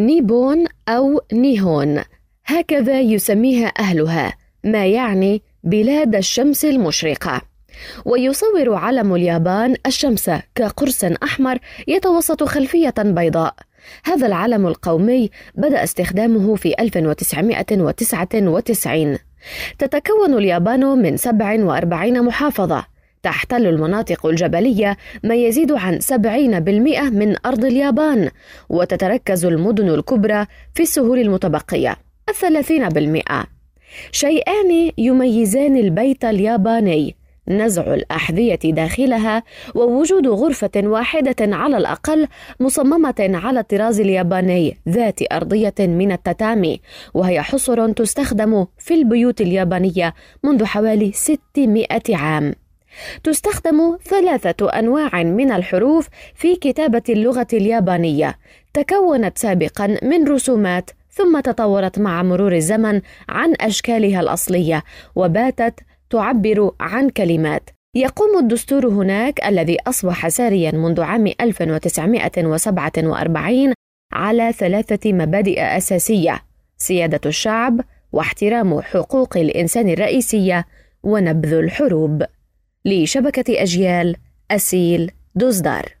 نيبون أو نيهون. هكذا يسميها أهلها ما يعني بلاد الشمس المشرقة. ويصور علم اليابان الشمس كقرص أحمر يتوسط خلفية بيضاء. هذا العلم القومي بدأ استخدامه في 1999 تتكون اليابان من 47 محافظة. تحتل المناطق الجبلية ما يزيد عن 70% من أرض اليابان وتتركز المدن الكبرى في السهول المتبقية الثلاثين بالمئة. شيئان يميزان البيت الياباني نزع الأحذية داخلها ووجود غرفة واحدة على الأقل مصممة على الطراز الياباني ذات أرضية من التتامي وهي حصر تستخدم في البيوت اليابانية منذ حوالي 600 عام. تستخدم ثلاثة أنواع من الحروف في كتابة اللغة اليابانية. تكونت سابقا من رسومات ثم تطورت مع مرور الزمن عن أشكالها الأصلية وباتت تعبر عن كلمات. يقوم الدستور هناك الذي أصبح ساريا منذ عام 1947 على ثلاثة مبادئ أساسية سيادة الشعب واحترام حقوق الإنسان الرئيسية ونبذ الحروب. لشبكة أجيال أسيل دوزدار.